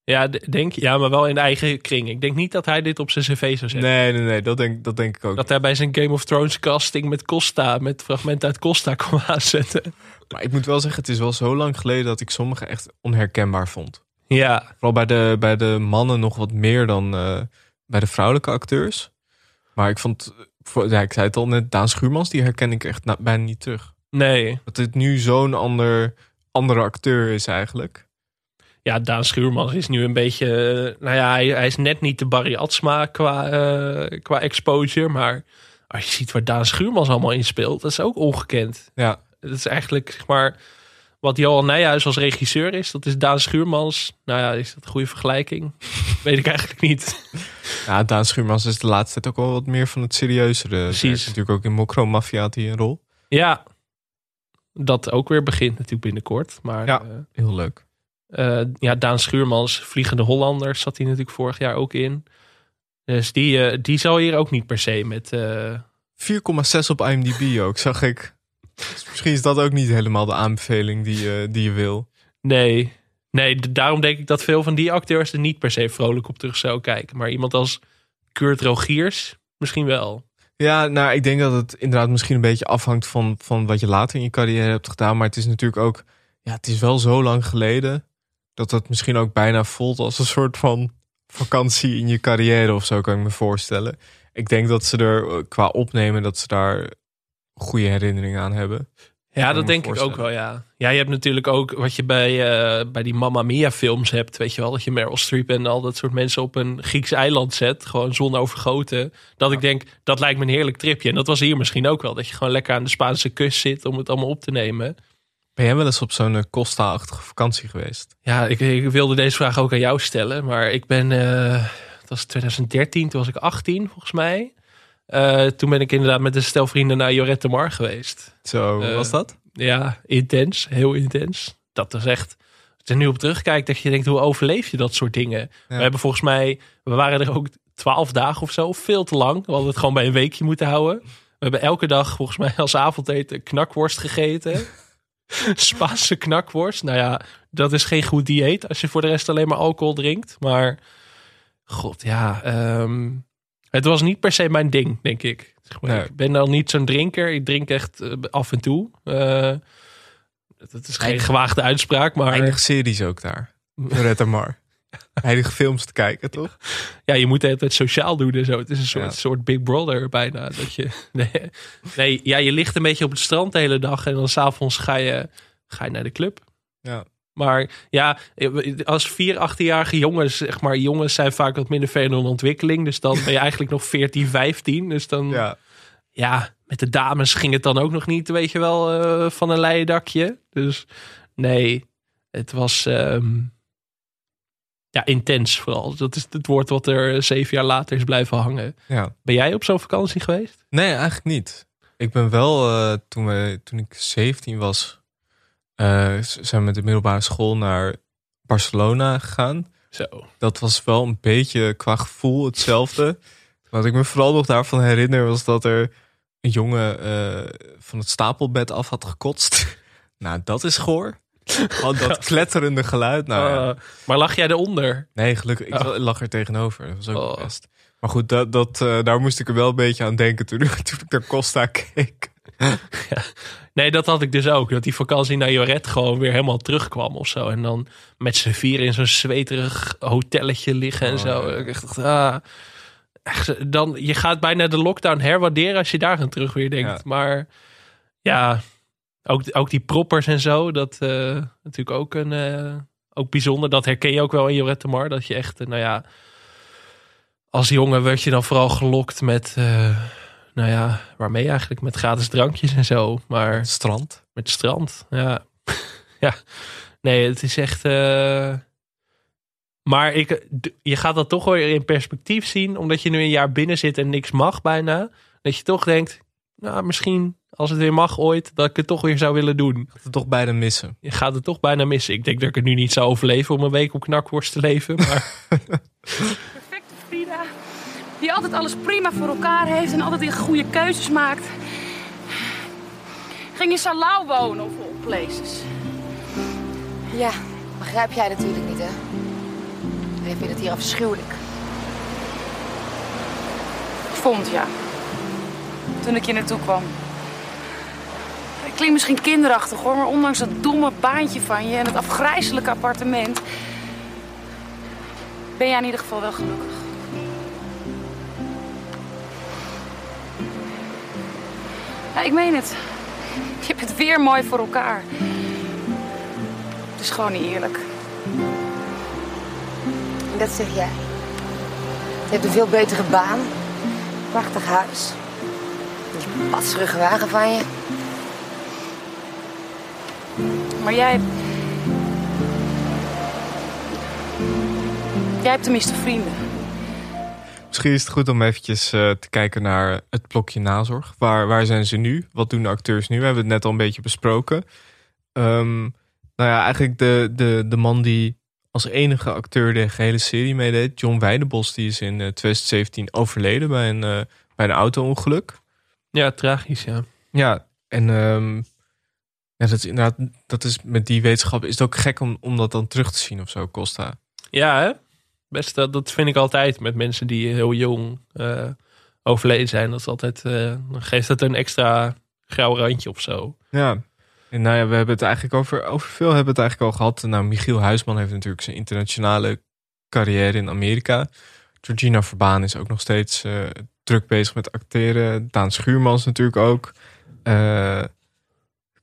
Ja, denk, ja, maar wel in de eigen kring. Ik denk niet dat hij dit op zijn cv zou zetten. Nee, nee, nee, dat denk, dat denk ik ook. Dat hij bij zijn Game of Thrones casting met Costa, met fragmenten uit Costa kwam aanzetten. Maar ik moet wel zeggen, het is wel zo lang geleden dat ik sommige echt onherkenbaar vond. Ja, Vooral bij de, bij de mannen nog wat meer dan eh, bij de vrouwelijke acteurs. Maar ik vond, ja, ik zei het al net, Daan Schuurmans, die herken ik echt na- bijna niet terug. nee. Dat dit nu zo'n ander, andere acteur is eigenlijk. Ja, Daan Schuurmans is nu een beetje... eh, Nou ja, hij, hij is net niet de Barry Atsma qua, eh, qua exposure. Maar als je ziet waar Daan Schuurmans allemaal in speelt... dat is ook ongekend. Ja, Dat is eigenlijk, zeg maar... Wat Johan Nijhuis als regisseur is, dat is Daan Schuurmans. Nou ja, is dat een goede vergelijking? Weet ik eigenlijk niet. ja Daan Schuurmans is de laatste tijd ook wel wat meer van het serieuzere. Precies. Natuurlijk ook in Mokro Mafia had hij een rol. Ja, dat ook weer begint natuurlijk binnenkort. Maar Ja. eh, Heel leuk. Eh, ja, Daan Schuurmans, Vliegende Hollanders, zat hij natuurlijk vorig jaar ook in. Dus die, eh, die zal hier ook niet per se met... eh, 4,6 op IMDb ook, zag ik. Dus misschien is dat ook niet helemaal de aanbeveling die, je die je wil. nee, nee, daarom denk ik dat veel van die acteurs er niet per se vrolijk op terug zou kijken. Maar iemand als Kurt Rogiers misschien wel. Ja, nou, ik denk dat het inderdaad misschien een beetje afhangt van, van wat je later in je carrière hebt gedaan. Maar het is natuurlijk ook, ja, het is wel zo lang geleden dat dat misschien ook bijna voelt als een soort van vakantie in je carrière of zo, kan ik me voorstellen. Ik denk dat ze er eh, qua opnemen, dat ze daar goede herinneringen aan hebben. Ja, dat denk ik ook wel, ja. Ja, je hebt natuurlijk ook wat je bij, eh, bij die Mamma Mia films hebt, weet je wel. Dat je Meryl Streep en al dat soort mensen op een Grieks eiland zet. Gewoon zon overgoten. Dat ik denk, dat lijkt me een heerlijk tripje. En dat was hier misschien ook wel. Dat je gewoon lekker aan de Spaanse kust zit om het allemaal op te nemen. Ben jij wel eens op zo'n eh, Costa-achtige vakantie geweest? Ja, ik, ik wilde deze vraag ook aan jou stellen. Maar ik ben, eh het was 2013, toen was ik 18 volgens mij. Eh, toen ben ik inderdaad met een stel vrienden naar Jorette Mar geweest. Zo, Eh, was dat? Ja, intens. Heel intens. Dat is echt... Als je er nu op terugkijkt, dat je denkt, hoe overleef je dat soort dingen? We hebben volgens mij... We waren er ook twaalf dagen of zo. Veel te lang. We hadden het gewoon bij een weekje moeten houden. We hebben elke dag volgens mij als avondeten knakworst gegeten. Spaanse knakworst. Nou ja, dat is geen goed dieet als je voor de rest alleen maar alcohol drinkt. Maar god, ja. ehm, het was niet per se mijn ding, denk ik. Zeg maar, Nee. Ik ben dan niet zo'n drinker. Ik drink echt eh, af en toe. Eh, dat is geen gewaagde uitspraak, maar Eindig series ook daar. Loretta Mar. heilige films te kijken, toch? Ja, je moet het sociaal doen en zo. Het is een soort, Ja. soort Big Brother bijna. Dat je, nee, nee, ja, je ligt een beetje op het strand de hele dag en dan s'avonds ga je, ga je naar de club. Ja. Maar ja, als vier, achttienjarige jongens, zeg maar, jongens zijn vaak wat minder ver in hun ontwikkeling. Dus dan ben je eigenlijk nog 14, 15. Dus dan, ja. Ja, met de dames ging het dan ook nog niet, weet je wel, eh, van een leien dakje. Dus nee, het was ehm, ja, intens vooral. Dat is het woord wat er zeven jaar later is blijven hangen. ja. Ben jij op zo'n vakantie geweest? Nee, eigenlijk niet. Ik ben wel, eh, toen, we, toen ik 17 was, eh, zijn we met de middelbare school naar Barcelona gegaan. Zo. Dat was wel een beetje qua gevoel hetzelfde. Wat ik me vooral nog daarvan herinner was dat er een jongen eh, van het stapelbed af had gekotst. nou, dat is goor. Gewoon dat kletterende geluid. Nou, ja. Eh, maar lag jij eronder? Nee, gelukkig. Ik Oh. lag er tegenover. Dat was ook Oh. best. Maar goed, dat, dat, eh, daar moest ik er wel een beetje aan denken toen, toen ik naar Costa keek. Nee, dat had ik dus ook. Dat die vakantie naar Joret gewoon weer helemaal terugkwam of zo. En dan met z'n vier in zo'n zweterig hotelletje liggen en Oh, zo. ja. Ik dacht, ah, echt, dan, je gaat bijna de lockdown herwaarderen als je daar aan terug weer denkt. Ja. Maar ja, ook, ook die proppers en zo. Dat eh, natuurlijk ook, een, eh, ook bijzonder. Dat herken je ook wel in Joret de Mar. Dat je echt, eh, nou ja... Als jongen werd je dan vooral gelokt met... nou ja, waarmee eigenlijk? Met gratis drankjes en zo. Maar Strand. met strand, ja. ja. Nee, het is echt... eh, Maar ik, je gaat dat toch weer in perspectief zien. Omdat je nu een jaar binnen zit en niks mag bijna. Dat je toch denkt... Nou, misschien als het weer mag ooit... Dat ik het toch weer zou willen doen. Dat we toch bijna missen. Je gaat het toch bijna missen. Ik denk dat ik het nu niet zou overleven om een week op knakworst te leven. Maar. Die altijd alles prima voor elkaar heeft en altijd goede keuzes maakt. Ging in Salau wonen of all places. Ja, begrijp jij natuurlijk niet, hè? Ik vind het hier afschuwelijk. Ik vond ja. Toen ik hier naartoe kwam. Het klinkt misschien kinderachtig hoor, maar ondanks dat domme baantje van je en het afgrijzelijke appartement. ben jij in ieder geval wel gelukkig. Ja, ik meen het. Je hebt het weer mooi voor elkaar. Het is gewoon niet eerlijk. En dat zeg jij. Je hebt een veel betere baan. Prachtig huis. Die patserige wagen van je. Maar jij. Jij hebt tenminste vrienden. Misschien is het goed om eventjes eh, te kijken naar het blokje nazorg. Waar, waar zijn ze nu? Wat doen de acteurs nu? We hebben het net al een beetje besproken. Ehm, nou ja, eigenlijk de, de, de man die als enige acteur de gehele serie meedeed, John Weidenbos, die is in eh, 2017 overleden bij een, eh, bij een auto-ongeluk. ja, tragisch, ja. Ja, en ehm, ja, dat, is inderdaad, dat is met die wetenschap is het ook gek om, om dat dan terug te zien of zo, Costa. Ja, hè? Best, dat, dat vind ik altijd met mensen die heel jong eh, overleden zijn. Dat is altijd, dan geeft het een extra grauw randje of zo. Ja. En nou ja, we hebben het eigenlijk over, over veel hebben het eigenlijk al gehad. Nou, Michiel Huisman heeft natuurlijk zijn internationale carrière in Amerika. Georgina Verbaan is ook nog steeds eh, druk bezig met acteren. Daan Schuurmans natuurlijk ook.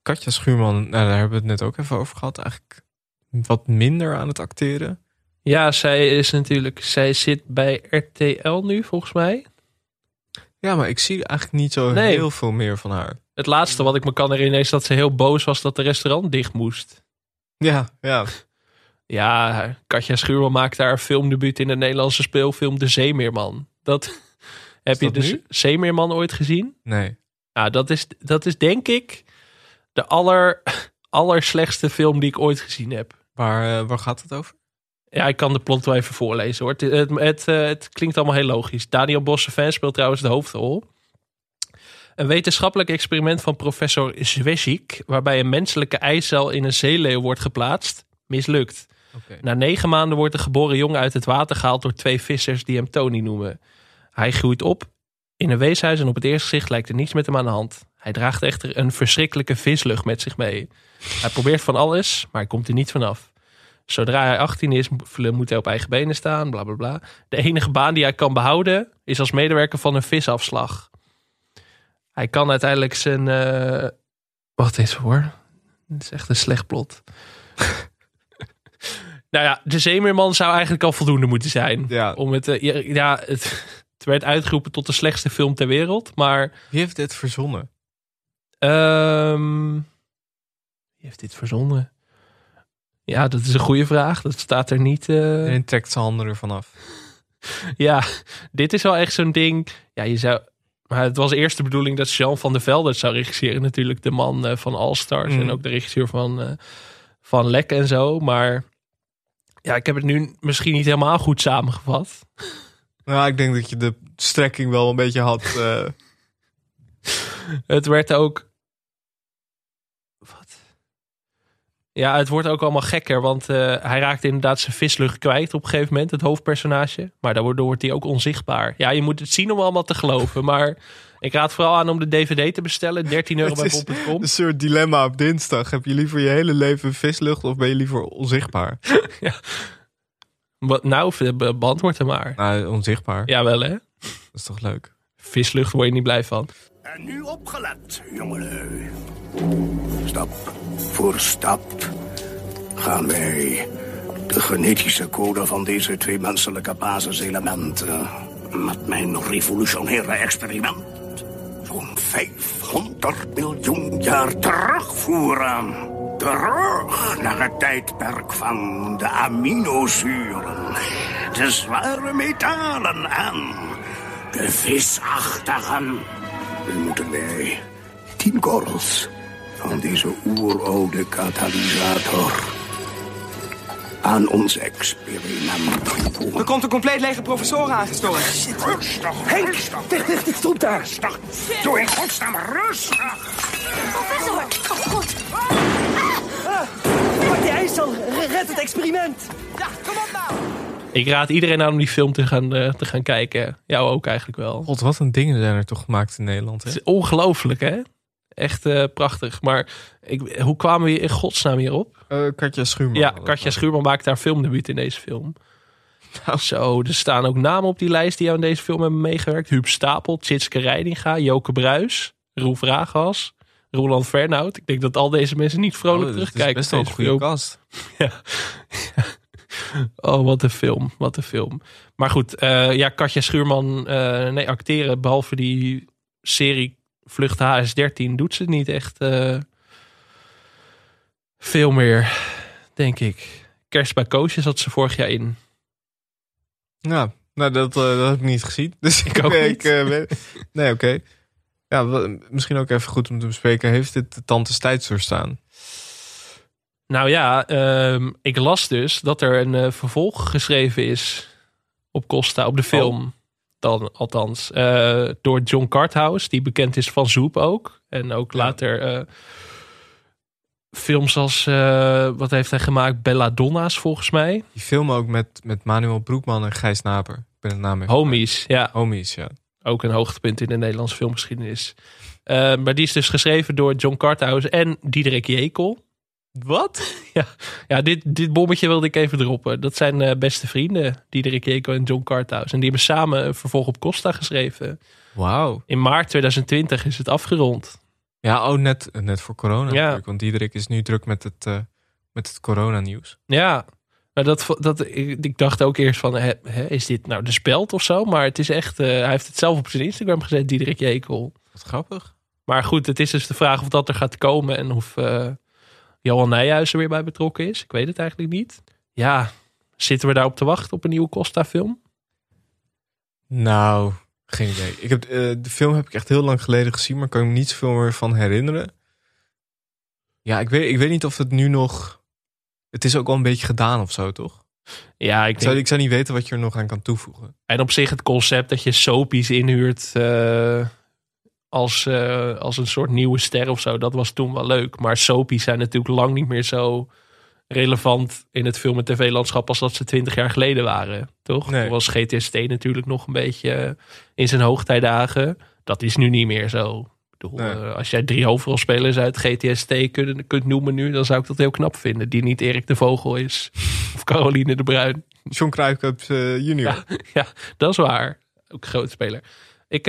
Katja Schuurman, nou, daar hebben we het net ook even over gehad. Eigenlijk wat minder aan het acteren. Ja, zij is natuurlijk, zij zit bij RTL nu volgens mij. Ja, maar ik zie eigenlijk niet zo Nee. heel veel meer van haar. Het laatste wat ik me kan herinneren is dat ze heel boos was dat de restaurant dicht moest. Ja, ja. Ja, Katja Schuurman maakte haar filmdebuut in de Nederlandse speelfilm De Zeemeerman. Dat, heb je de nu? Zeemeerman ooit gezien? Nee. Ja, dat is, dat is denk ik de aller, allerslechtste film die ik ooit gezien heb. Waar, eh, waar gaat het over? Ja, ik kan de plot wel even voorlezen hoor. Het, het, het, eh, het klinkt allemaal heel logisch. Daniel Bossevin speelt trouwens de hoofdrol. Een wetenschappelijk experiment van professor Zwesik... waarbij een menselijke eicel in een zeeleeuw wordt geplaatst, mislukt. Na negen maanden wordt de geboren jongen uit het water gehaald... door twee vissers die hem Tony noemen. Hij groeit op in een weeshuis en op het eerste gezicht lijkt er niets met hem aan de hand. Hij draagt echter een verschrikkelijke vislucht met zich mee. Hij probeert van alles, maar hij komt er niet vanaf. Zodra hij 18 is, mo- moet hij op eigen benen staan, bla bla bla. De enige baan die hij kan behouden is als medewerker van een visafslag. Hij kan uiteindelijk zijn. eh, Wacht eens hoor. Dit is echt een slecht plot. nou ja, de Zeemeerman zou eigenlijk al voldoende moeten zijn. Ja. Om het, eh, ja, ja, het, het werd uitgeroepen tot de slechtste film ter wereld. Maar Wie heeft dit verzonnen? Ehm, wie heeft dit verzonnen? Ja, dat is een goede vraag. Dat staat er niet. eh, En trekt zijn handen ervan af. Ja, dit is wel echt zo'n ding. Ja, je zou. Maar het was eerst de bedoeling dat Jean van der Velde zou regisseren. Natuurlijk de man eh, van All Stars. Mm. En ook de regisseur van, eh, van Lek en zo. Maar ja, ik heb het nu misschien niet helemaal goed samengevat. Nou, ik denk dat je de strekking wel een beetje had. Het werd ook. Ja, het wordt ook allemaal gekker. Want eh, hij raakt inderdaad zijn vislucht kwijt op een gegeven moment, het hoofdpersonage. Maar daardoor wordt hij ook onzichtbaar. Ja, je moet het zien om allemaal te geloven. Maar ik raad vooral aan om de DVD te bestellen. 13 euro bij bol.com. een soort dilemma op dinsdag. Heb je liever je hele leven vislucht of ben je liever onzichtbaar? Wat- Nou, be- beantwoord hem maar. Nou, onzichtbaar. Jawel hè. Dat is toch leuk? Vislucht word je niet blij van. En nu opgelet, jongelui. Stap voor stap gaan wij de genetische code van deze twee menselijke basiselementen met mijn revolutionaire experiment zo'n 500 miljoen jaar terugvoeren. Terug naar het tijdperk van de aminozuren, de zware metalen en de visachtigen. Nu moeten wij tien korrels van deze oeroude katalysator aan ons experiment toevoegen. Er komt een compleet lege professor aangestoken. Rustig, Henk, dicht, dicht, stond daar. Rustig, doe in godsnaam rustig. Professor! Oh god! Pak die ijsel, red het experiment. Ja, kom op nou. Ik raad iedereen aan om die film te gaan, eh, te gaan kijken. Jou ook eigenlijk wel. God, wat een dingen zijn er toch gemaakt in Nederland. Hè? Het is ongelooflijk, hè? Echt eh, prachtig. Maar ik, hoe kwamen we hier in godsnaam hierop? Eh, Katja Schuurman. Ja, Katja Schuurman maakt haar filmdebuut in deze film. Zo, er staan ook namen op die lijst die aan deze film hebben meegewerkt. Huub Stapel, Tjitske Reidinga, Joke Bruis, Roel Vraaggas, Roland Fernhout. Ik denk dat al deze mensen niet vrolijk Oh, dit is terugkijken. best wel een goede kast. Ja. Oh, wat een film. Wat een film. Maar goed, eh, ja, Katja Schuurman, eh, nee, acteren, behalve die serie Vlucht HS13, doet ze niet echt eh, veel meer, denk ik. Kerst bij Koosje zat ze vorig jaar in. Ja, nou, dat, dat heb ik niet gezien. Dus ik ook nee, niet. Ik, nee, oké. Ja, misschien ook even goed om te bespreken. Heeft dit de Tante Tijds doorstaan? Nou ja, ehm, ik las dus dat er een eh, vervolg geschreven is op Costa, op de film. Dan, althans, eh, door John Carthouse, die bekend is van Zoep ook. En ook later eh, films als, wat heeft hij gemaakt? Belladonna's volgens mij. Die film ook met, met Manuel Broekman en Gijs Naper. Ik ben de naam even Homies, ja. Homies, ja. Ook een hoogtepunt in de Nederlandse filmgeschiedenis. Maar die is dus geschreven door John Carthouse en Diederik Jekel. Wat? Ja, ja dit, dit bommetje wilde ik even droppen. Dat zijn eh, beste vrienden, Diederik Jekel en John Carthouse. En die hebben samen een vervolg op Costa geschreven. Wauw. In maart 2020 is het afgerond. Ja, oh, net, net voor corona. Ja. natuurlijk, Want Diederik is nu druk met het, eh, met het coronanieuws. Ja, maar dat, dat, ik, ik dacht ook eerst van, hè, hè, is dit nou de speld of zo? Maar het is echt, eh, hij heeft het zelf op zijn Instagram gezet, Diederik Jekel. Wat grappig. Maar goed, het is dus de vraag of dat er gaat komen en of eh, Johan Nijhuis er weer bij betrokken is. Ik weet het eigenlijk niet. Ja, zitten we daarop te wachten op een nieuwe Costa-film? Nou, geen idee. Ik heb, eh, de film heb ik echt heel lang geleden gezien, maar kan ik me niet zoveel meer van herinneren. Ja, ik weet, ik weet niet of het nu nog... Het is ook wel een beetje gedaan of zo, toch? Ja, ik Ik zou, denk, ik zou niet weten wat je er nog aan kan toevoegen. en op zich het concept dat je soapies inhuurt eh, als, eh, als een soort nieuwe ster of zo, dat was toen wel leuk. Maar soapies zijn natuurlijk lang niet meer zo relevant in het film- en tv-landschap als dat ze twintig jaar geleden waren, toch? Nee. Toen was GTST natuurlijk nog een beetje in zijn hoogtijdagen. Dat is nu niet meer zo. Ik bedoel, Nee. eh, als jij drie hoofdrolspelers uit GTST kunt, kunt noemen nu, dan zou ik dat heel knap vinden. Die niet Erik de Vogel is of Caroline de Bruin. John Kruijkup eh, junior. Ja, ja, dat is waar. Ook een grote speler. Ik,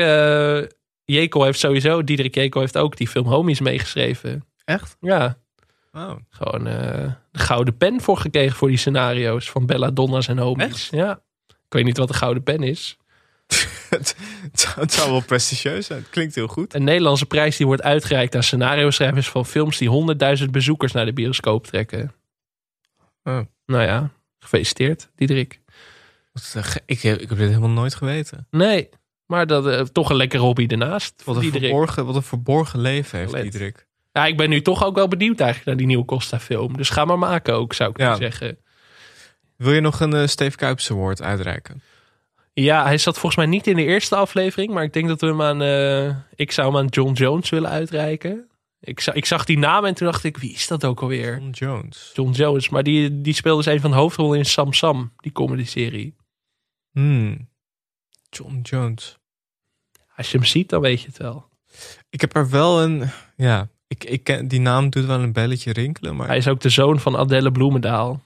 Jekel heeft sowieso, Diederik Jekel heeft ook die film Homies meegeschreven. Echt? Ja, Oh. gewoon eh, de gouden pen voor gekregen voor die scenario's van Bella Donna's en Homies. Ja. Ik weet niet wat de gouden pen is. het, zou- het zou wel prestigieus zijn. Het klinkt heel goed. Een Nederlandse prijs die wordt uitgereikt aan scenario-schrijvers van films die 100.000 bezoekers naar de bioscoop trekken. Oh. Nou ja, gefeliciteerd, Diederik. Ik, heb- ik heb dit helemaal nooit geweten. Nee, maar dat eh, toch een lekkere hobby ernaast. Wat een, verborgen, wat een verborgen leven heeft. Diederik. Ja, ik ben nu toch ook wel benieuwd eigenlijk naar die nieuwe Costa-film. Dus ga maar maken ook, zou ik Ja. zeggen. Wil je nog een eh, Steve Kuipers Award uitreiken? Ja, hij zat volgens mij niet in de eerste aflevering. Maar ik denk dat we hem aan... eh, ik zou hem aan John Jones willen uitreiken. Ik, za- ik zag die naam en toen dacht ik, wie is dat ook alweer? John Jones. John Jones. Maar die, die speelde dus een van de hoofdrollen in Sam Sam, die comedy-serie. Hmm. John Jones. Als je hem ziet, dan weet je het wel. Ik heb er wel een... Ja, ik, ik ken, die naam doet wel een belletje rinkelen. Maar Hij is ook de zoon van Adelle Bloemendaal.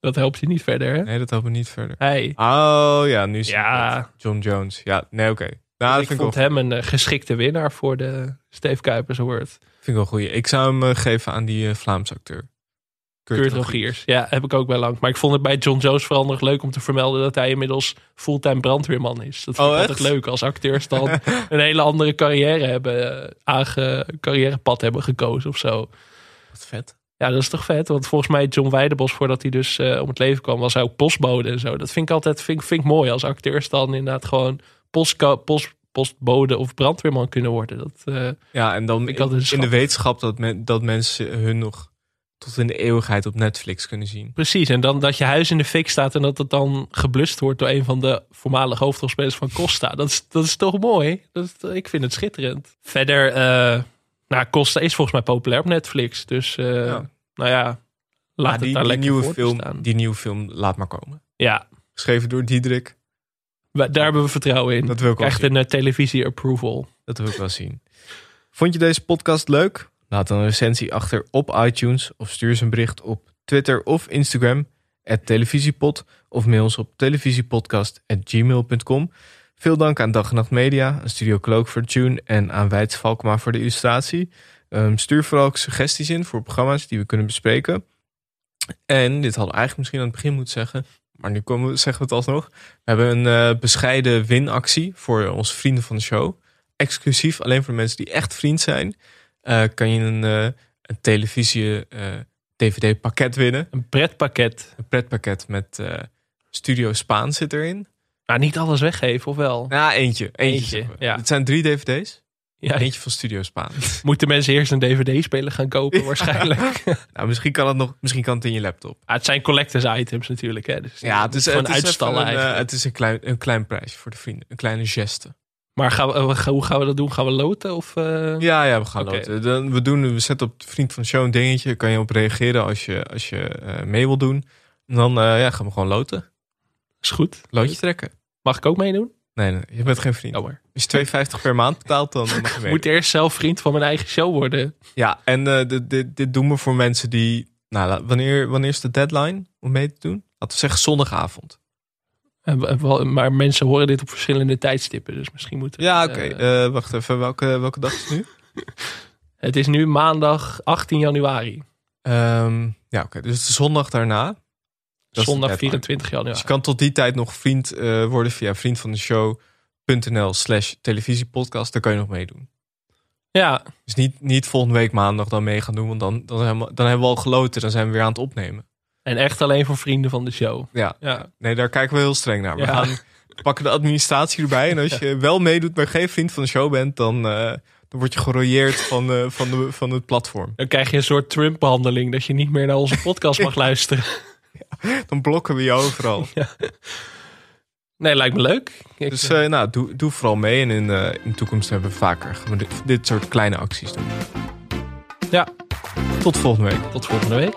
Dat helpt je niet verder, hè? nee, dat helpt me niet verder. Hey. Oh ja, nu ik Ja. het. John Jones. Ja, nee, oké. Nou, ik vond hem een eh, geschikte winnaar voor de Steve Kuipers Award. vind ik wel goed. Ik zou hem eh, geven aan die eh, Vlaamse acteur. Kurt Rogiers. Ja, heb ik ook wel lang. Maar ik vond het bij John Jones vooral nog leuk om te vermelden dat hij inmiddels fulltime brandweerman is. Dat vind Oh, ik altijd echt? leuk als acteurs dan een hele andere carrière hebben, eh, aange, carrièrepad hebben gekozen of zo. Wat vet. Ja, dat is toch vet? Want volgens mij John Weidebos, voordat hij dus eh, om het leven kwam, was hij ook postbode en zo. Dat vind ik altijd vind, vind ik mooi als acteurs dan inderdaad gewoon postko- post, postbode of brandweerman kunnen worden. Dat, eh, Ja, en dan Ik in, in de wetenschap dat, men, dat mensen hun nog tot in de eeuwigheid op Netflix kunnen zien. Precies, en dan dat je huis in de fik staat en dat het dan geblust wordt door een van de voormalige hoofdrolspelers van Costa. Dat is, dat is toch mooi? Dat is- ik vind het schitterend. Verder, eh, nou, Costa is volgens mij populair op Netflix. Dus, eh, Ja. nou ja, laat Maar het die, daar die lekker nieuwe film, staan. die nieuwe film, laat maar komen. Ja, Geschreven door Diederik. daar hebben we vertrouwen in. Dat wil ik zien. een eh, televisie-approval. Dat wil ik wel zien. Vond je deze podcast leuk? Laat een recensie achter op iTunes of stuur eens een bericht op Twitter of Instagram televisiepod of mail ons op televisiepodcast@gmail.com. Veel dank aan Dag en Nacht Media, aan Studio Cloak voor tune en aan Wijts Valkma voor de illustratie. Ehm, stuur vooral suggesties in voor programma's die we kunnen bespreken. En dit hadden we eigenlijk misschien aan het begin moeten zeggen, maar nu komen we, zeggen we het alsnog. We hebben een eh, bescheiden winactie voor onze vrienden van de show. Exclusief, alleen voor de mensen die echt vriend zijn, kan je een, eh, een televisie eh, DVD-pakket winnen. Een pretpakket. Een pretpakket met eh, Studio Spaan zit erin. Nou, niet alles weggeven, of wel? Ja, eentje. Eentje, ja. Het zijn drie DVD's. Ja, Eentje van Studio Spaan. moeten mensen eerst een DVD-speler gaan kopen waarschijnlijk. nou, misschien kan het nog, misschien kan het in je laptop. Ah, het zijn collectors items natuurlijk. Hè? Dus Ja, het is, het uitstallen een, eh, eigenlijk. het is een klein, een klein prijsje voor de vrienden. Een kleine geste. Maar gaan we, eh, hoe gaan we dat doen? Gaan we loten? Of, eh? Ja, ja, we gaan loten. Dan, we, doen, we zetten op de vriend van de show een dingetje. Kan je op reageren als je, als je eh, mee wil doen. En dan ja, gaan we gewoon loten. Is goed. Loodje trekken. Mag ik ook meedoen? Nee, nee, je bent geen vriend. Jammer. Als je 2,50 per maand betaalt, dan mag je mee. moet eerst zelf vriend van mijn eigen show worden. Ja, en dit, dit, dit doen we voor mensen die... Nou, wanneer, wanneer is de deadline om mee te doen? Laten we zeggen zondagavond. Maar mensen horen dit op verschillende tijdstippen. Dus misschien moeten we- Ja, oké. eh, Eh, wacht even. Welke, welke dag is het nu? het is nu maandag 18 januari. Ehm, ja, oké. Dus het is zondag daarna. Dat zondag deadline. 24 Dus januari. je kan tot die tijd nog vriend eh, worden via vriendvandeshow.nl slash televisiepodcast. Daar kan je nog meedoen. Ja, Dus niet, niet volgende week maandag dan mee gaan doen. Want dan, dan, hebben we, dan hebben we al geloten. Dan zijn we weer aan het opnemen. En echt alleen voor vrienden van de show. Ja, Ja. nee, daar kijken we heel streng naar. We Ja. gaan pakken de administratie erbij. En als je wel meedoet, maar geen vriend van de show bent, dan, eh, dan word je gerooieerd van, eh, van, de, van het platform. Dan krijg je een soort Trump-behandeling. Dat je niet meer naar onze podcast mag luisteren. Dan blokken we je overal. Nee, lijkt me leuk. Ik- Dus eh, nou, doe, doe vooral mee. En in, eh, in de toekomst hebben we vaker dit, dit soort kleine acties doen. ja, Tot volgende week. tot volgende week.